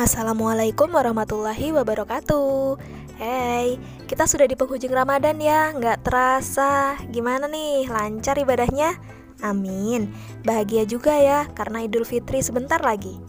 Assalamualaikum warahmatullahi wabarakatuh. Hey, kita sudah di penghujung Ramadan ya Nggak terasa. Gimana nih, lancar ibadahnya? Amin. Bahagia juga ya, karena Idul Fitri sebentar lagi.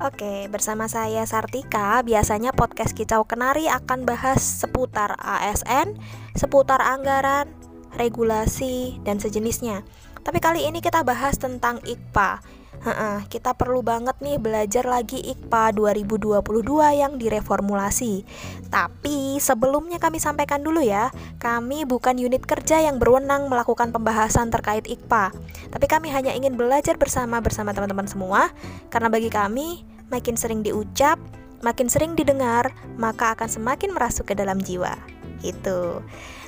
Oke, bersama saya Sartika Biasanya podcast Kicau Kenari akan bahas seputar ASN Seputar anggaran, regulasi, dan sejenisnya. Tapi kali ini kita bahas tentang IKPA Heeh, kita perlu banget nih belajar lagi IKPA 2022 yang direformulasi. Tapi sebelumnya kami sampaikan dulu ya, kami bukan unit kerja yang berwenang melakukan pembahasan terkait IKPA. Tapi kami hanya ingin belajar bersama bersama teman-teman semua karena bagi kami makin sering diucap, makin sering didengar, maka akan semakin merasuk ke dalam jiwa. Itu.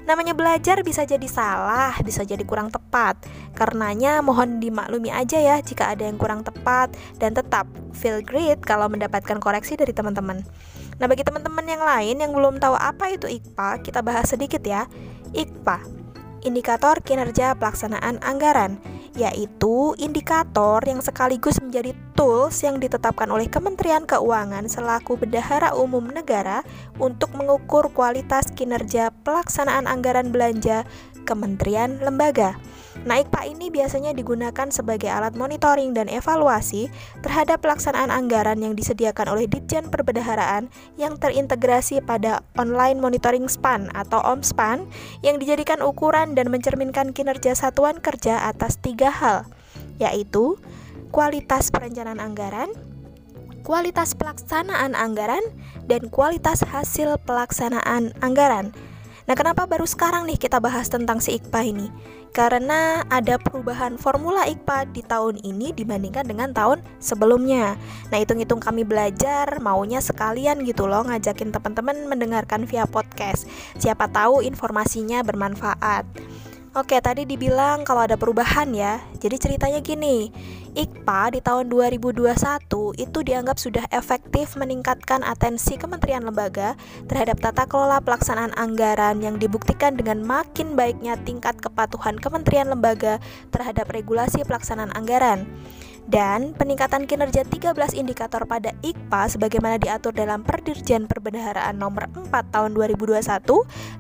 Namanya belajar bisa jadi salah, bisa jadi kurang tepat. Karenanya mohon dimaklumi aja ya jika ada yang kurang tepat dan tetap feel great kalau mendapatkan koreksi dari teman-teman. Nah, bagi teman-teman yang lain yang belum tahu apa itu IKPA, kita bahas sedikit ya. IKPA, indikator kinerja pelaksanaan anggaran yaitu indikator yang sekaligus menjadi tools yang ditetapkan oleh Kementerian Keuangan selaku bendahara umum negara untuk mengukur kualitas kinerja pelaksanaan anggaran belanja kementerian lembaga. Nah, IKPA ini biasanya digunakan sebagai alat monitoring dan evaluasi terhadap pelaksanaan anggaran yang disediakan oleh Ditjen Perbendaharaan yang terintegrasi pada Online Monitoring Span atau OMSPAN yang dijadikan ukuran dan mencerminkan kinerja satuan kerja atas tiga hal, yaitu kualitas perencanaan anggaran, kualitas pelaksanaan anggaran, dan kualitas hasil pelaksanaan anggaran. Nah, kenapa baru sekarang nih kita bahas tentang si IKPA ini? Karena ada perubahan formula IKPA di tahun ini dibandingkan dengan tahun sebelumnya. Nah, hitung-hitung kami belajar, maunya sekalian gitu loh ngajakin teman-teman mendengarkan via podcast. Siapa tahu informasinya bermanfaat. Oke, tadi dibilang kalau ada perubahan ya. Jadi ceritanya gini, IKPA di tahun 2021 itu dianggap sudah efektif meningkatkan atensi kementerian lembaga terhadap tata kelola pelaksanaan anggaran yang dibuktikan dengan makin baiknya tingkat kepatuhan kementerian lembaga terhadap regulasi pelaksanaan anggaran dan peningkatan kinerja 13 indikator pada IKPA sebagaimana diatur dalam Perdirjen Perbendaharaan nomor 4 tahun 2021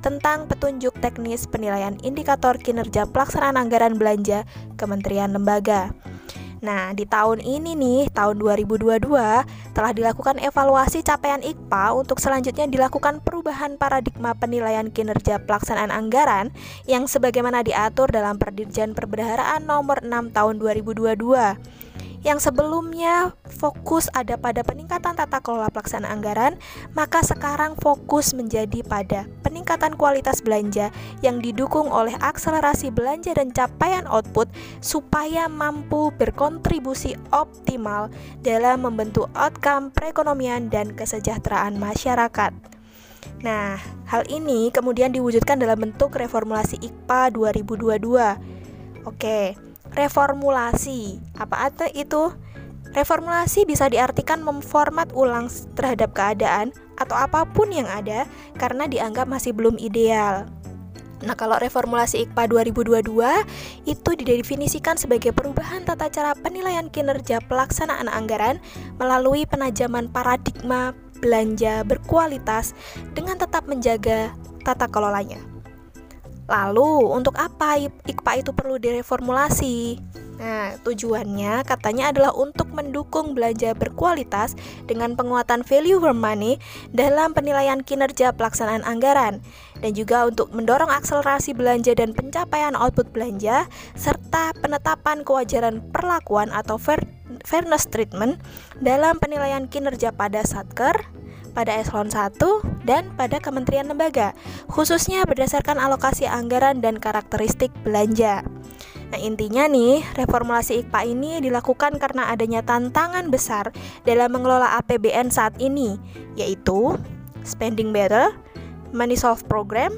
tentang petunjuk teknis penilaian indikator kinerja pelaksanaan anggaran belanja Kementerian Lembaga. Nah, di tahun ini nih, tahun 2022, telah dilakukan evaluasi capaian IKPA untuk selanjutnya dilakukan perubahan paradigma penilaian kinerja pelaksanaan anggaran yang sebagaimana diatur dalam Perdirjen Perbendaharaan nomor 6 tahun 2022 yang sebelumnya fokus ada pada peningkatan tata kelola pelaksanaan anggaran, maka sekarang fokus menjadi pada peningkatan kualitas belanja yang didukung oleh akselerasi belanja dan capaian output supaya mampu berkontribusi optimal dalam membentuk outcome perekonomian dan kesejahteraan masyarakat. Nah, hal ini kemudian diwujudkan dalam bentuk reformulasi IKPA 2022. Oke, reformulasi. Apa itu? Reformulasi bisa diartikan memformat ulang terhadap keadaan atau apa pun yang ada karena dianggap masih belum ideal. Nah, kalau reformulasi IKPA 2022 itu didefinisikan sebagai perubahan tata cara penilaian kinerja pelaksanaan anggaran melalui penajaman paradigma belanja berkualitas dengan tetap menjaga tata kelolanya. Lalu, untuk apa IKPA itu perlu direformulasi? Nah, tujuannya katanya adalah untuk mendukung belanja berkualitas dengan penguatan value for money dalam penilaian kinerja pelaksanaan anggaran dan juga untuk mendorong akselerasi belanja dan pencapaian output belanja serta penetapan kewajaran perlakuan atau fair, fairness treatment dalam penilaian kinerja pada Satker, pada eselon 1 dan pada kementerian lembaga, khususnya berdasarkan alokasi anggaran dan karakteristik belanja. Nah, intinya nih, reformulasi IKPA ini dilakukan karena adanya tantangan besar dalam mengelola APBN saat ini, yaitu spending better, money solve program,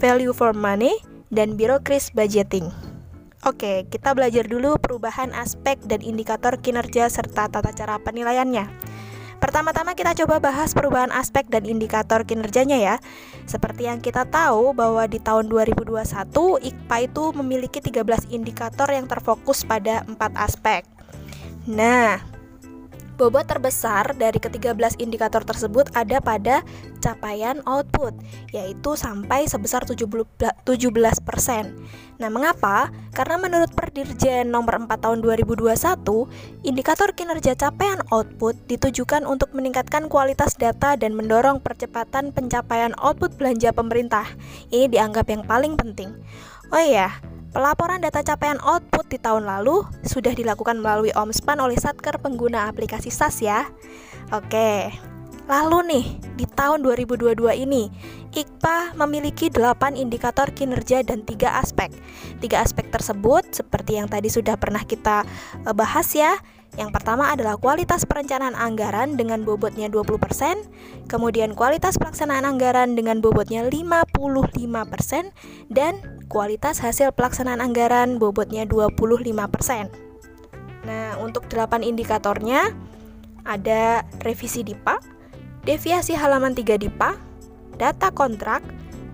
value for money, dan bureaucracy budgeting. Oke, kita belajar dulu perubahan aspek dan indikator kinerja serta tata cara penilaiannya. Pertama-tama kita coba bahas perubahan aspek dan indikator kinerjanya ya. Seperti yang kita tahu bahwa di tahun 2021 IKPA itu memiliki 13 indikator yang terfokus pada empat aspek. Nah, Bobot terbesar dari ke-13 indikator tersebut ada pada capaian output, yaitu sampai sebesar 17%. Nah, mengapa? Karena menurut Perdirjen nomor 4 tahun 2021, indikator kinerja capaian output ditujukan untuk meningkatkan kualitas data dan mendorong percepatan pencapaian output belanja pemerintah. Ini dianggap yang paling penting. Oh iya, Pelaporan data capaian output di tahun lalu sudah dilakukan melalui OMSPAN oleh Satker pengguna aplikasi SAS ya. Oke. Lalu nih, di tahun 2022 ini, IKPA memiliki 8 indikator kinerja dan 3 aspek. Tiga aspek tersebut seperti yang tadi sudah pernah kita eh, bahas ya, yang pertama adalah kualitas perencanaan anggaran dengan bobotnya 20%, kemudian kualitas pelaksanaan anggaran dengan bobotnya 55%, dan kualitas hasil pelaksanaan anggaran bobotnya 25%. Nah, untuk 8 indikatornya ada revisi DIPA, deviasi halaman 3 DIPA, data kontrak,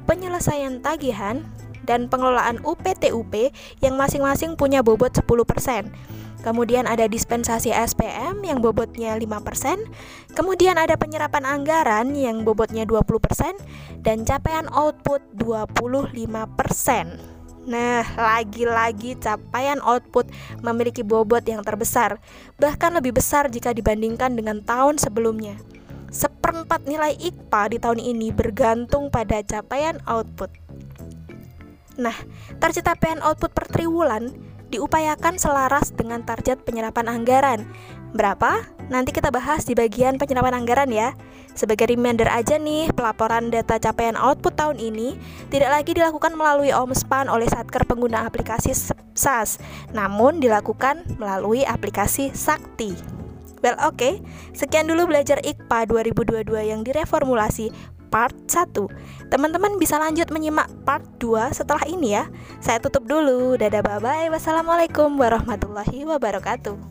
penyelesaian tagihan, dan pengelolaan UPTUP yang masing-masing punya bobot 10%. Kemudian ada dispensasi SPM yang bobotnya 5%, kemudian ada penyerapan anggaran yang bobotnya 20% dan capaian output 25%. Nah, lagi-lagi capaian output memiliki bobot yang terbesar, bahkan lebih besar jika dibandingkan dengan tahun sebelumnya. Seperempat nilai IKPA di tahun ini bergantung pada capaian output. Nah, target capaian output per triwulan diupayakan selaras dengan target penyerapan anggaran. Berapa? Nanti kita bahas di bagian penyerapan anggaran ya. Sebagai reminder aja nih, pelaporan data capaian output tahun ini tidak lagi dilakukan melalui OMSPAN oleh Satker pengguna aplikasi SAS, namun dilakukan melalui aplikasi Sakti. Well, oke. Okay. Sekian dulu belajar IKPA 2022 yang direformulasi part 1. Teman-teman bisa lanjut menyimak part 2 setelah ini ya. Saya tutup dulu. Dadah bye bye. Wassalamualaikum warahmatullahi wabarakatuh.